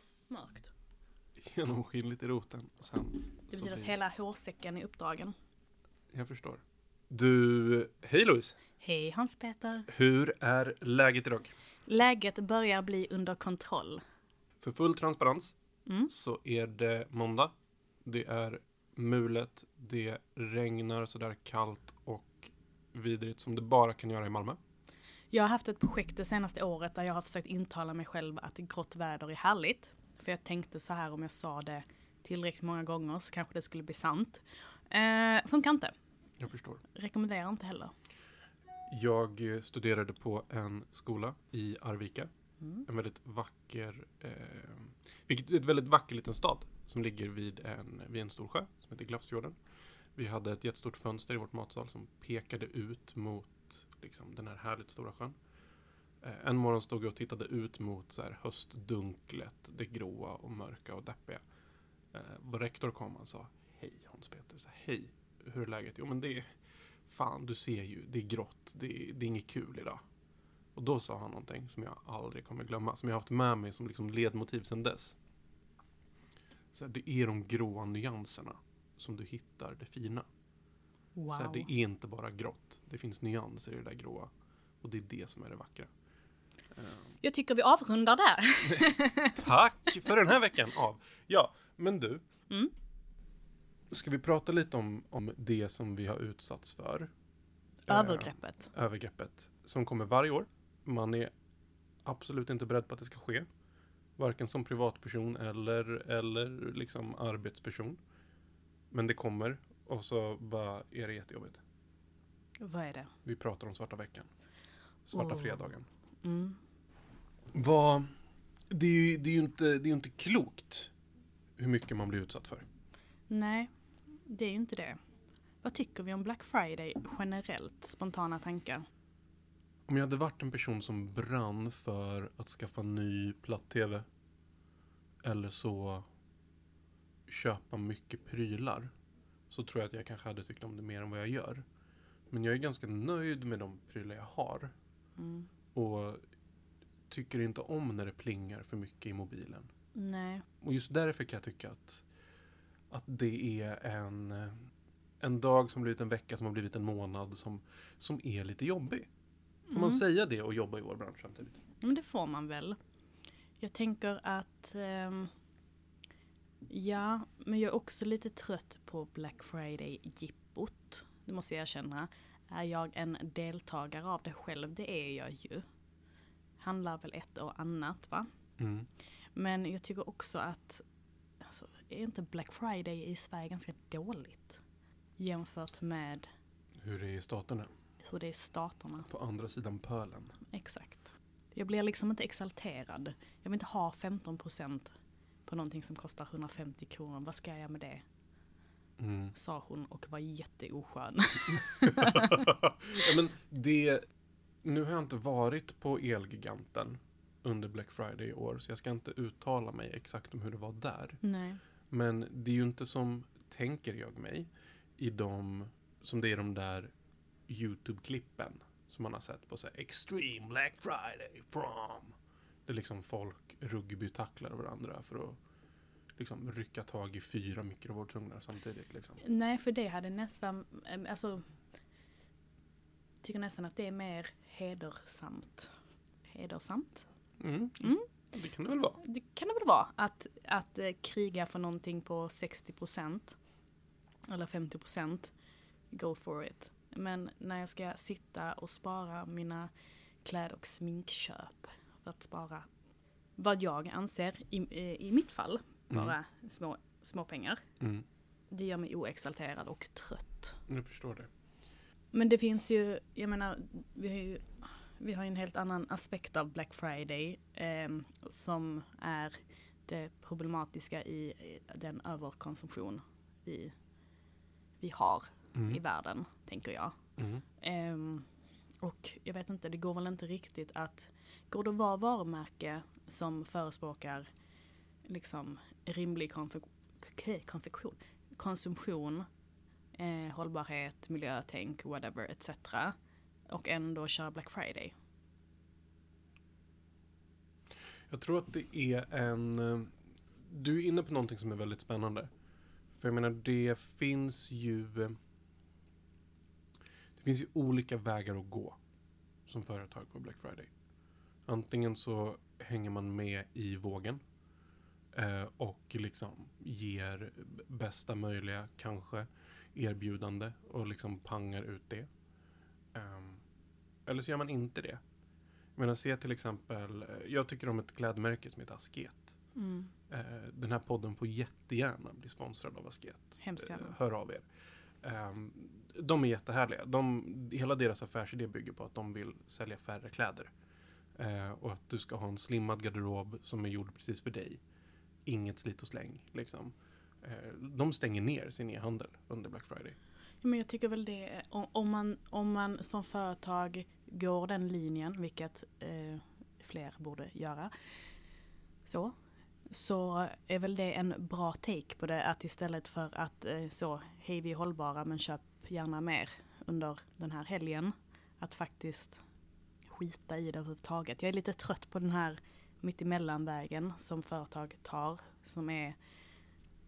alldeles mörkt. Genomskinligt i roten. Och sen Det betyder att hela hårsäcken är uppdragen. Jag förstår. Du, hej Louise. Hej Hans-Peter. Hur är läget idag? Läget börjar bli under kontroll. För full transparens Mm. så är det måndag. Det är mulet, det regnar sådär kallt och vidrigt som det bara kan göra i Malmö. Jag har haft ett projekt det senaste året där jag har försökt intala mig själv att grått väder är härligt. För jag tänkte så här om jag sa det tillräckligt många gånger så kanske det skulle bli sant. Eh, funkar inte. Jag förstår. Rekommenderar inte heller. Jag eh, studerade på en skola i Arvika. Mm. En väldigt vacker, eh, vilket, ett väldigt vacker liten stad som ligger vid en, vid en stor sjö som heter Glafsfjorden. Vi hade ett jättestort fönster i vårt matsal som pekade ut mot liksom, den här härligt stora sjön. Eh, en morgon stod jag och tittade ut mot så här, höstdunklet, det gråa och mörka och deppiga. Eh, vår rektor kom och sa Hej Hans Peter, hej, hur är läget? Jo men det är, fan du ser ju, det är grått, det är, det är inget kul idag. Och då sa han någonting som jag aldrig kommer glömma, som jag har haft med mig som liksom ledmotiv sedan dess. Så här, det är de gråa nyanserna som du hittar det fina. Så här, Wow. det är inte bara grått, det finns nyanser i det där gråa. Och det är det som är det vackra. Eh, Jag tycker vi avrundar där. Tack för den här veckan av. Ja, men du. Mm. Ska vi prata lite om, om det som vi har utsatts för? Eh, Övergreppet. övergreppet som kommer varje år. Man är absolut inte beredd på att det ska ske. Varken som privatperson eller, eller liksom arbetsperson. Men det kommer och så bara är det jättejobbigt. Vad är det? Vi pratar om svarta veckan. Svarta Åh. fredagen. Mm. Vad... Det är ju, det är ju inte, det är ju inte klokt hur mycket man blir utsatt för. Nej, det är ju inte det. Vad tycker vi om Black Friday generellt? Spontana tankar. Om jag hade varit en person som brann för att skaffa ny platt-tv eller så köpa mycket prylar så tror jag att jag kanske hade tyckt om det mer än vad jag gör. Men jag är ganska nöjd med de prylar jag har Mm. och tycker inte om när det plingar för mycket i mobilen. Nej. Och just därför kan jag tycka att, att det är en, eh, en dag som blivit en vecka som har blivit en månad som, som är lite jobbig. Får Mm. man säga det och jobba i vår bransch samtidigt? Men det får man väl. Jag tänker att ehm, ja, men jag är också lite trött på Black Friday-jippot. Det måste jag erkänna. Är jag en deltagare av det själv? Det är jag ju. Handlar väl ett och annat va? Mm. Men jag tycker också att alltså, är inte Black Friday i Sverige ganska dåligt? Jämfört med Hur det är i staterna. hur det är i staterna. På andra sidan pölen. Exakt. Jag blir liksom inte exalterad. Jag vill inte ha 15% på någonting som kostar 150 kronor. Vad ska jag med det? Mm. Sa hon och var jätteoskön. ja, men det, nu har jag inte varit på Elgiganten under Black Friday i år så jag ska inte uttala mig exakt om hur det var där. Nej. Men det är ju inte som, tänker jag mig, i de, som det är de där YouTube-klippen som man har sett på så här, Extreme Black Friday from. Liksom folk rugbytacklar varandra för att liksom rycka tag i fyra mikrovågsugnar samtidigt. Liksom. Nej, för det hade nästan, alltså tycker nästan att det är mer hedersamt. Hedersamt? Mm. Mm. Det kan det väl vara. Det kan det väl vara. Att, att eh, kriga för någonting på 60% eller 50% go for it. Men när jag ska sitta och spara mina kläd och sminkköp för att spara vad jag anser, i, eh, i mitt fall, vara små, små pengar. Mm. Det gör mig oexalterad och trött. Jag förstår det. Men det finns ju, jag menar, vi har ju, vi har ju en helt annan aspekt av Black Friday eh, som är det problematiska i eh, den överkonsumtion vi, vi har Mm. i världen, tänker jag. Mm. Och jag vet inte, det går väl inte riktigt att... Går det att vara varumärke som förespråkar liksom rimlig konfektion, konsumtion, eh, hållbarhet, miljötänk, whatever, etc. Och ändå köra Black Friday? Jag tror att det är en... Eh, du är inne på någonting som är väldigt spännande. För jag menar, det finns ju... Eh, eh, Det finns ju olika vägar att gå som företag på Black Friday. Antingen så hänger man med i vågen eh, och liksom ger bästa möjliga, kanske, erbjudande och liksom pangar ut det. Ehm, eller så gör man inte det. Jag menar, se till exempel, eh, jag tycker om ett klädmärke som heter Asket. Mm. Eh, Den här podden får jättegärna bli sponsrad av Asket. Hemskt Eh, gärna. Hör av er. Ehm, de är jättehärliga. De, hela deras affärsidé bygger på att de vill sälja färre kläder. Ehm, och att du ska ha en slimmad garderob som är gjord precis för dig. Inget slit och släng. Liksom. Ehm, de stänger ner sin e-handel under Black Friday. Men jag tycker väl det, om, om, man, om man som företag går den linjen, vilket eh, fler borde göra, så, så är väl det en bra take på det att istället för att eh, så, hej vi är hållbara men köp gärna mer under den här helgen, att faktiskt skita i det överhuvudtaget. Jag är lite trött på den här mittemellanvägen som företag tar, som är,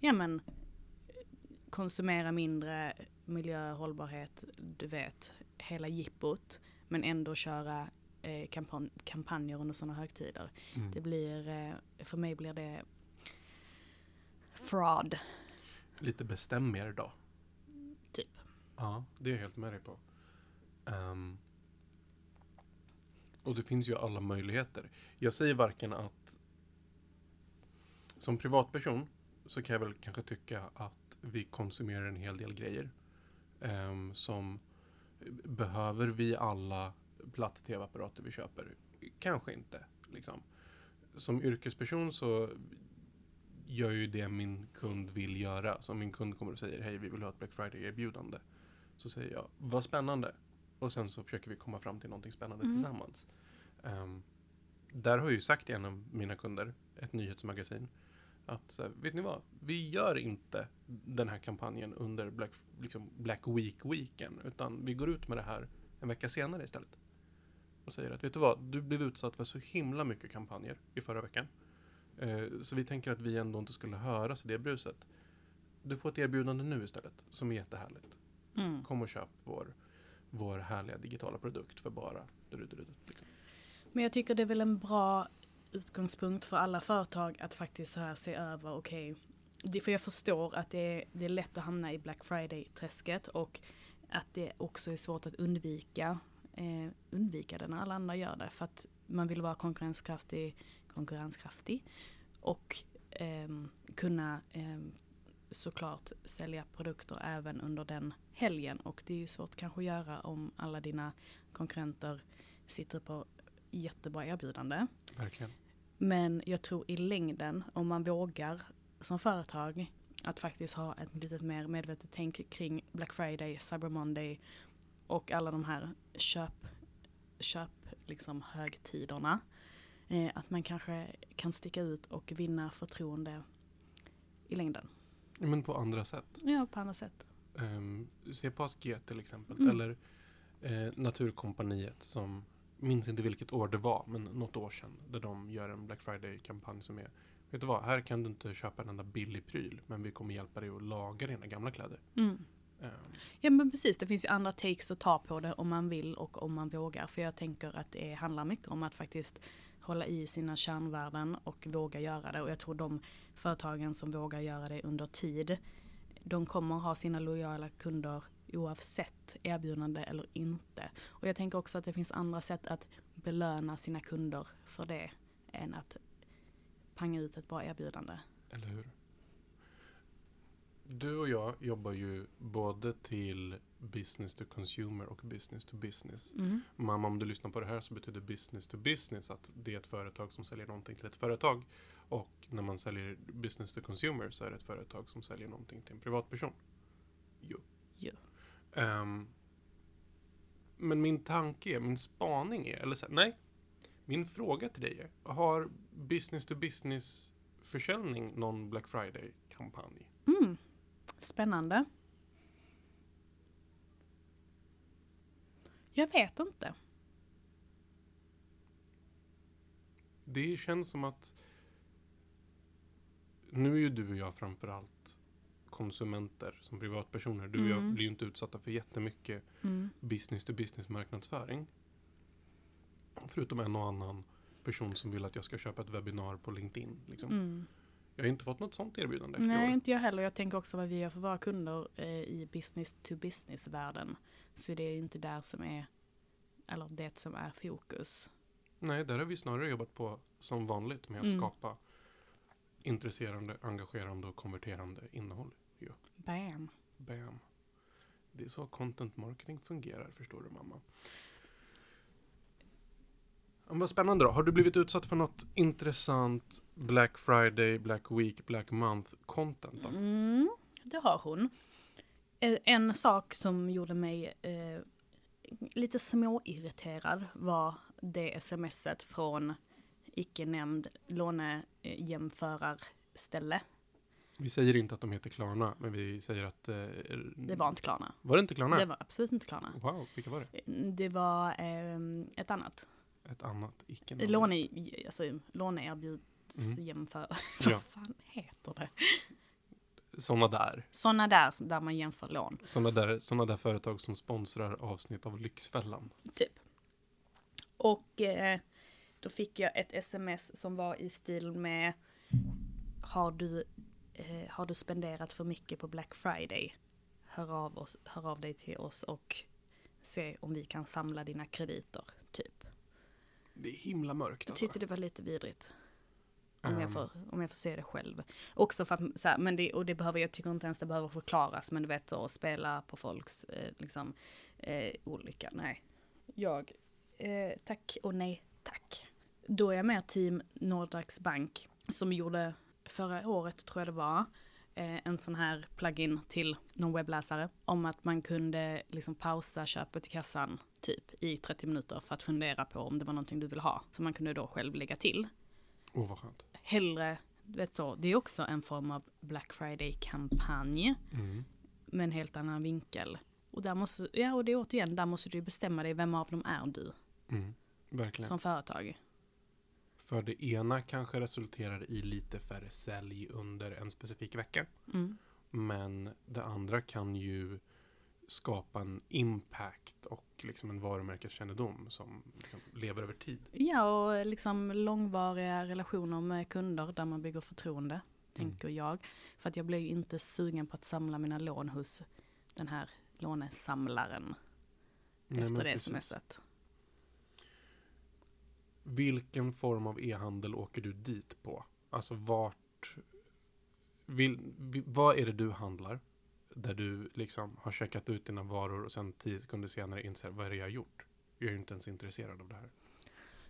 ja men, konsumera mindre, miljö, hållbarhet, du vet, hela jippot. Men ändå köra eh, kampan- kampanjer under sådana högtider. Det blir, eh, för mig blir det fraud. Lite bestäm er då. Typ. Ja, det är jag helt med dig på. Ehm, och det finns ju alla möjligheter. Jag säger varken att som privatperson så kan jag väl kanske tycka att vi konsumerar en hel del grejer. ehm, som behöver vi alla platt-tv-apparater vi köper? Kanske inte. Liksom. Som yrkesperson så gör ju det min kund vill göra. Så om min kund kommer och säger hej vi vill ha ett Black Friday-erbjudande. Så säger jag, vad spännande. Och sen så försöker vi komma fram till någonting spännande Mm. tillsammans. Ehm, där har jag ju sagt till en av mina kunder, ett nyhetsmagasin, att vet ni vad? Vi gör inte den här kampanjen under Black, liksom Black Week weekend, utan vi går ut med det här en vecka senare istället. Och säger att, vet du vad? Du blev utsatt för så himla mycket kampanjer i förra veckan. Eh, så vi tänker att vi ändå inte skulle höras i det bruset. Du får ett erbjudande nu istället, som är jättehärligt. Mm. Kom och köp vår, vår härliga digitala produkt för bara liksom. Men jag tycker det är väl en bra utgångspunkt för alla företag att faktiskt så här se över, okej, det för jag förstår att det är, det är lätt att hamna i Black Friday-träsket och att det också är svårt att undvika, eh, undvika det när alla andra gör det. För att man vill vara konkurrenskraftig, konkurrenskraftig och ehm, kunna ehm, såklart sälja produkter även under den helgen. Och det är ju svårt kanske att göra om alla dina konkurrenter sitter på jättebra erbjudande. Verkligen. Men jag tror i längden, om man vågar som företag att faktiskt ha ett lite mer medvetet tänk kring Black Friday, Cyber Monday och alla de här köp, köp liksom högtiderna. Eh, att man kanske kan sticka ut och vinna förtroende i längden. Men på andra sätt. Ja, på andra sätt. Um, se på ASG till exempel. Mm. Eller eh, Naturkompaniet som, minns inte vilket år det var, men något år sedan. Där de gör en Black Friday-kampanj som är, vet du vad, här kan du inte köpa en enda billig pryl. Men vi kommer hjälpa dig att laga dina gamla kläder. Mm. Ja men precis, det finns ju andra takes att ta på det om man vill och om man vågar. För jag tänker att det handlar mycket om att faktiskt hålla i sina kärnvärden och våga göra det. Och jag tror de företagen som vågar göra det under tid, de kommer ha sina lojala kunder oavsett erbjudande eller inte. Och jag tänker också att det finns andra sätt att belöna sina kunder för det än att panga ut ett bra erbjudande. Eller hur? Du och jag jobbar ju både till business to consumer och business to business. Mamma, om du lyssnar på det här så betyder business to business att det är ett företag som säljer någonting till ett företag. Och när man säljer business to consumer så är det ett företag som säljer någonting till en privatperson. Jo. Jo. Ehm, men min tanke är, min spaning är, eller så, nej. Min fråga till dig är, har business to business försäljning någon Black Friday-kampanj? Spännande. Jag vet inte. det känns som att nu är ju du och jag framförallt konsumenter som privatpersoner. Du och jag Mm. blir ju inte utsatta för jättemycket Mm. business to business marknadsföring. Förutom en och annan person som vill att jag ska köpa ett webbinar på LinkedIn. Liksom. Mm. Jag har inte fått något sånt erbjudande efter Nej, år. inte jag heller. Jag tänker också vad vi gör för våra kunder eh, i business to business-världen. Så det är ju inte där som är, eller det som är fokus. Nej, där har vi snarare jobbat på som vanligt med att Mm. skapa intresserande, engagerande och konverterande innehåll. Bam! Bam. Det är så content marketing fungerar, förstår du mamma. Vad spännande då. Har du blivit utsatt för något intressant Black Friday, Black Week, Black Month content då? Mm, det har hon. Eh, En sak som gjorde mig eh, lite småirriterad var det smset från icke nämnd lånejämförarställe. Vi säger inte att de heter Klarna, men vi säger att... Eh, Det var inte Klarna. Var det inte Klarna? Det var absolut inte Klarna. Wow, vilka var det? Det var eh, ett annat. Ett annat icke Låne, alltså, låneerbjudsjämför... Ja. Vad fan heter det? Sådana där. Sådana där där man jämför lån. Sådana där, såna där företag som sponsrar avsnitt av Lyxfällan. Typ. Och eh, då fick jag ett sms som var i stil med Har du, eh, har du spenderat för mycket på Black Friday? Hör av, oss, hör av dig till oss och se om vi kan samla dina krediter. Det är himla mörkt Jag alltså. tyckte det var lite vidrigt. Om, Ehm, jag, får, om jag får se det själv. Också för att, så här, men det, och det behöver, jag tycker inte ens det behöver förklaras, men du vet så, spela på folks eh, liksom, eh, olycka. Nej. Jag, eh, tack och nej tack. Då är jag med team Nordax Bank som gjorde förra året, tror jag det var, en sån här plugin till någon webbläsare om att man kunde liksom pausa köpet i kassan typ i 30 minuter för att fundera på om det var någonting du vill ha. Så man kunde då själv lägga till Åh, vad skönt. hellre, vet så, det är också en form av Black Friday-kampanj Mm. med en helt annan vinkel. Och där måste, ja och det är återigen, där måste du bestämma dig, vem av dem är du Mm. Verkligen. som företag? För det ena kanske resulterar i lite färre sälj under en specifik vecka. Mm. Men det andra kan ju skapa en impact och liksom en varumärkeskännedom som liksom lever över tid. Ja, och liksom långvariga relationer med kunder där man bygger förtroende, tänker jag. För att jag blir ju inte sugen på att samla mina lån hos den här lånesamlaren Nej, efter det precis. smset. Vilken form av e-handel åker du dit på? Alltså vart... Vill, vi- vad är det du handlar? Där du liksom har checkat ut dina varor och sen tio sekunder senare inser vad är det jag har gjort? Jag är ju inte ens intresserad av det här.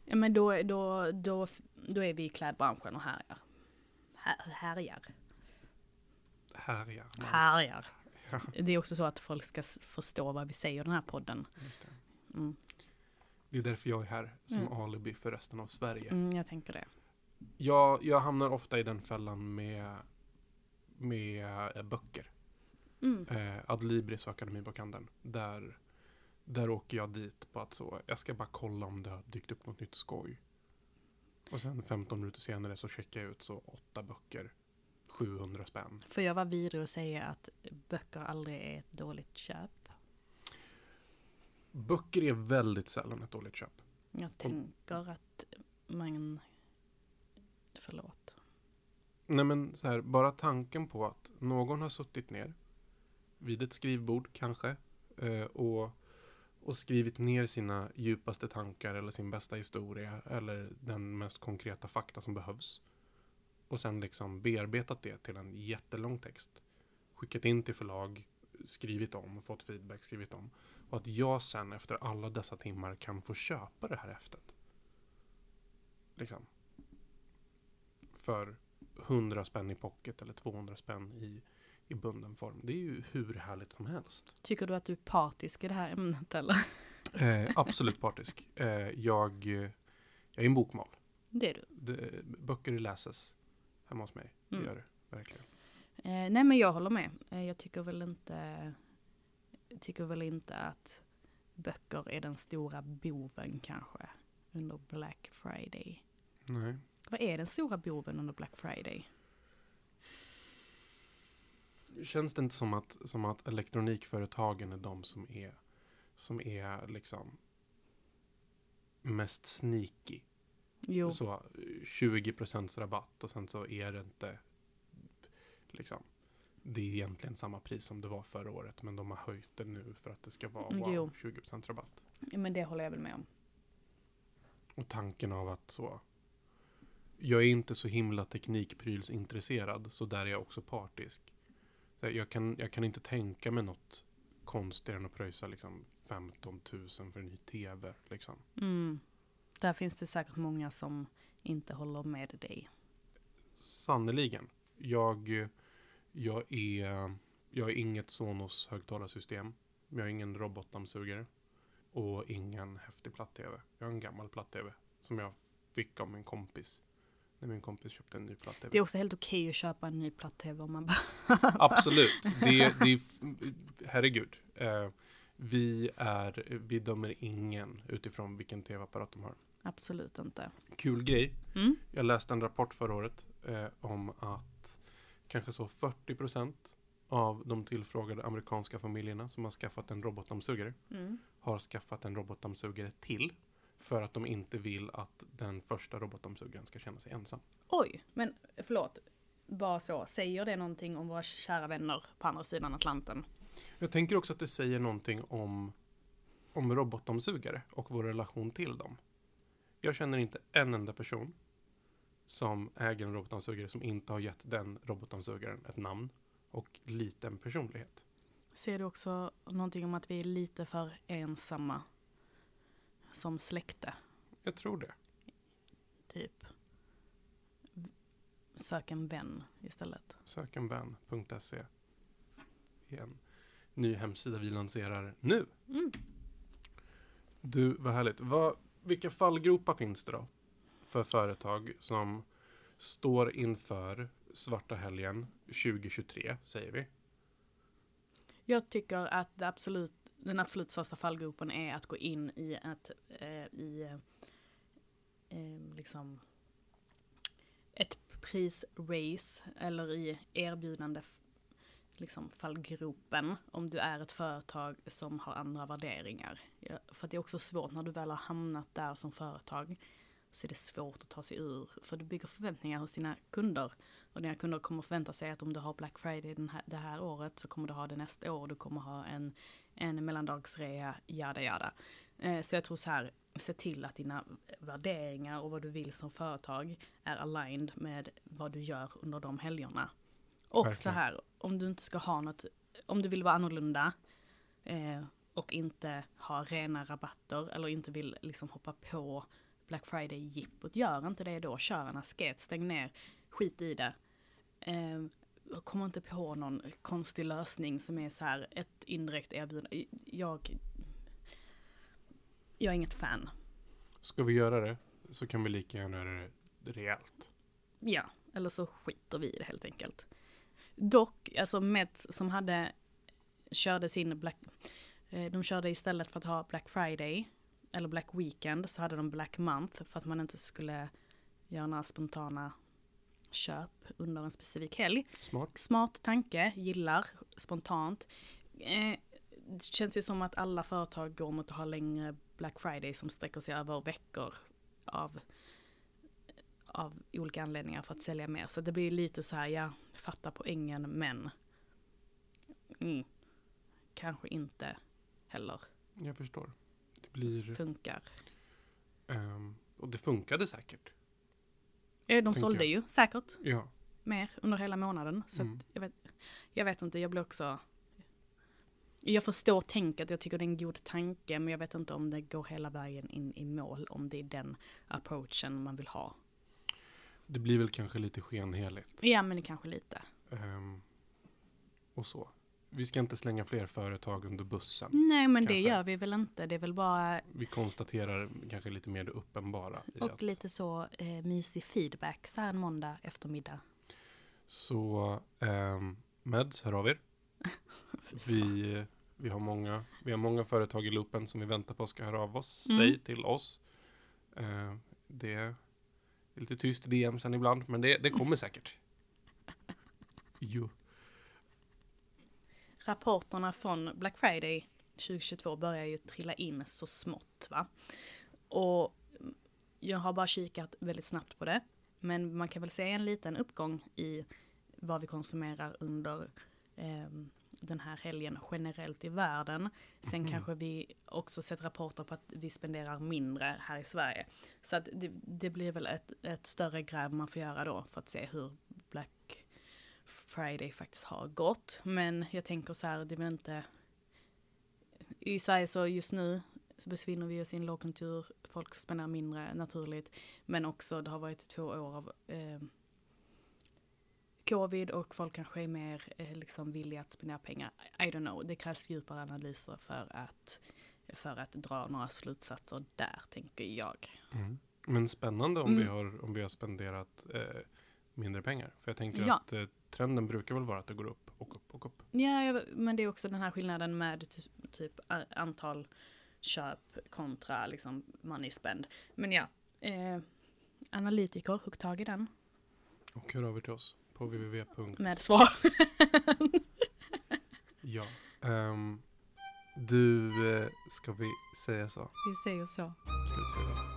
Ja men då, då, då, då är vi i klädbranschen och härjar. Här, härjar. Här ja. man- Härjar. Ja, Det är också så att folk ska förstå vad vi säger i den här podden. Mm. Det är därför jag är här som Mm. alibi för resten av Sverige. Mm, jag tänker det. Jag, jag hamnar ofta i den fällan med, med eh, böcker. Mm. Eh, Adlibris och Akademibokhandeln. Där, där åker jag dit på att så, jag ska bara kolla om det har dykt upp något nytt skoj. Och sen 15 minuter senare så checkar jag ut så åtta böcker. 700 spänn. Får jag vara vidrig och säga att böcker aldrig är ett dåligt köp? Böcker är väldigt sällan ett dåligt köp. Jag tänker att man... Förlåt. Nej men så här, bara tanken på att någon har suttit ner vid ett skrivbord kanske eh, och, och skrivit ner sina djupaste tankar eller sin bästa historia eller den mest konkreta fakta som behövs. Och sen liksom bearbetat det till en jättelång text. Skickat in till förlag, skrivit om, fått feedback, skrivit om. Och att jag sen efter alla dessa timmar kan få köpa det här häftet. Liksom. För 100 spänn i pocket eller 200 spänn i, i bunden form. Det är ju hur härligt som helst. Tycker du att du är partisk i det här ämnet eller? Eh, absolut partisk. Eh, jag, jag är en bokmal. Det är du. Det, böcker läses hemma hos mig. Det Mm. gör det verkligen. Eh, nej men jag håller med. Eh, jag tycker väl inte... Tycker väl inte att böcker är den stora boven kanske. Under Black Friday. Nej. Vad är den stora boven under Black Friday? Känns det inte som att, som att elektronikföretagen är de som är, som är liksom mest sneaky? Jo, Så eh, 20% rabatt och sen så är det inte liksom det är egentligen samma pris som det var förra året men de har höjt det nu för att det ska vara Mm, wow, jo. 20% rabatt. men det håller jag väl med om. Och tanken av att så jag är inte så himla teknikprylsintresserad så där är jag också partisk. Jag kan, jag kan inte tänka mig något konstigare än att pröjsa liksom 15 000 för en ny tv. Liksom. Mm. Där finns det säkert många som inte håller med dig. Sannerligen. Jag, jag, är, jag är inget Sonos högtalarsystem. Jag har ingen robotdammsugare. Och ingen häftig platt-tv. Jag har en gammal platt-tv. Som jag fick av min kompis. När min kompis köpte en ny platt-tv. Det är också helt okej att köpa en ny platt-tv om man bara... Absolut. Det, det är, herregud. Eh, vi, är, vi dömer ingen utifrån vilken tv-apparat de har. Absolut inte. Kul grej. Mm. Jag läste en rapport förra året eh, om att kanske så 40% av de tillfrågade amerikanska familjerna som har skaffat en robotdammsugare Mm. har skaffat en robotdammsugare till för att de inte vill att den första robotdammsugaren ska känna sig ensam. Oj, men förlåt. Bara så, säger det någonting om våra kära vänner på andra sidan Atlanten? Jag tänker också att det säger någonting om, om robotdammsugare och vår relation till dem. Jag känner inte en enda person som äger en robotdammsugare som inte har gett den robotdammsugaren ett namn och liten personlighet. Ser du också någonting om att vi är lite för ensamma som släkte? Jag tror det. Typ. Sök en vän istället. Sökenvän.se är en ny hemsida vi lanserar nu. Mm. Du, vad härligt. Vad, vilka fallgropar finns det då för företag som står inför svarta helgen 2023, säger vi? Jag tycker att det absolut, den absolut största fallgropen är att gå in i ett, eh, i, eh, liksom ett prisrace eller i erbjudande liksom fallgropen om du är ett företag som har andra värderingar. Ja, för att det är också svårt när du väl har hamnat där som företag så är det svårt att ta sig ur. För du bygger förväntningar hos dina kunder. Och dina kunder kommer förvänta sig att om du har Black Friday den här, det här året så kommer du ha det nästa år. Du kommer ha en, en mellandagsrea, jada jada. Eh, så jag tror så här, se till att dina värderingar och vad du vill som företag är aligned med vad du gör under de helgerna. Och så här, om du inte ska ha något, om du vill vara annorlunda eh, och inte ha rena rabatter eller inte vill liksom hoppa på Black Friday-jippot, gör inte det då. Kör en asket, stäng ner, skit i det. Eh, kom inte på någon konstig lösning som är så här ett indirekt erbjudande. Jag, jag är inget fan. Ska vi göra det så kan vi lika gärna göra det rejält. Ja, eller så skiter vi i det helt enkelt. Dock, alltså Mets som hade, körde sin Black, eh, de körde istället för att ha Black Friday, eller Black Weekend, så hade de Black Month för att man inte skulle göra några spontana köp under en specifik helg. Smart. Smart tanke, gillar spontant. Eh, det känns ju som att alla företag går mot att ha längre Black Friday som sträcker sig över veckor av, av olika anledningar för att sälja mer. Så det blir lite så här, ja, fatta poängen men mm, kanske inte heller Jag förstår. Det blir... funkar. ehm, och det funkade säkert. De sålde jag. ju säkert Ja. mer under hela månaden. Så Mm. jag, vet, jag vet inte, jag blir också... Jag förstår tänket, jag tycker det är en god tanke, men jag vet inte om det går hela vägen in i mål, om det är den approachen man vill ha. Det blir väl kanske lite skenheligt. Ja, men det kanske lite. Ehm, och så. Vi ska inte slänga fler företag under bussen. Nej, men det Kanske. gör vi väl inte. Det är väl bara, Vi konstaterar kanske lite mer det uppenbara. Och att, lite så eh, mysig feedback så här en måndag eftermiddag. Så um, Meds, hör av er. Vi, vi, har många, vi har många företag i loopen som vi väntar på ska höra av oss, Mm. sig till oss. Eh, det, Det är lite tyst i DM sen ibland, men det, det kommer säkert. Jo. Rapporterna från Black Friday 2022 börjar ju trilla in så smått va. Och jag har bara kikat väldigt snabbt på det. Men man kan väl se en liten uppgång i vad vi konsumerar under eh, den här helgen generellt i världen. Sen Mhm. kanske vi också sett rapporter på att vi spenderar mindre här i Sverige. Så att det, det blir väl ett, ett större gräv man får göra då för att se hur Friday faktiskt har gått. Men jag tänker så här, det är inte... I Sverige så just nu så befinner vi oss i en lågkonjunktur, folk spenderar mindre naturligt. Men också det har varit två år av eh, covid och folk kanske är mer eh, liksom villiga att spendera pengar. I don't know, det krävs djupare analyser för att, för att dra några slutsatser där, tänker jag. Mm. Men spännande om, vi Mm. har, om vi har spenderat eh, mindre pengar. För jag tänker Ja. att eh, trenden brukar väl vara att det går upp och upp och upp. Ja, men det är också den här skillnaden med ty- typ antal köp kontra liksom money spend. Men ja, eh, analytiker, hugg tag i den Och hör av er till oss på www. med svar. Ja. Ehm, du, eh, ska vi säga så? Vi säger så. Slutfredag.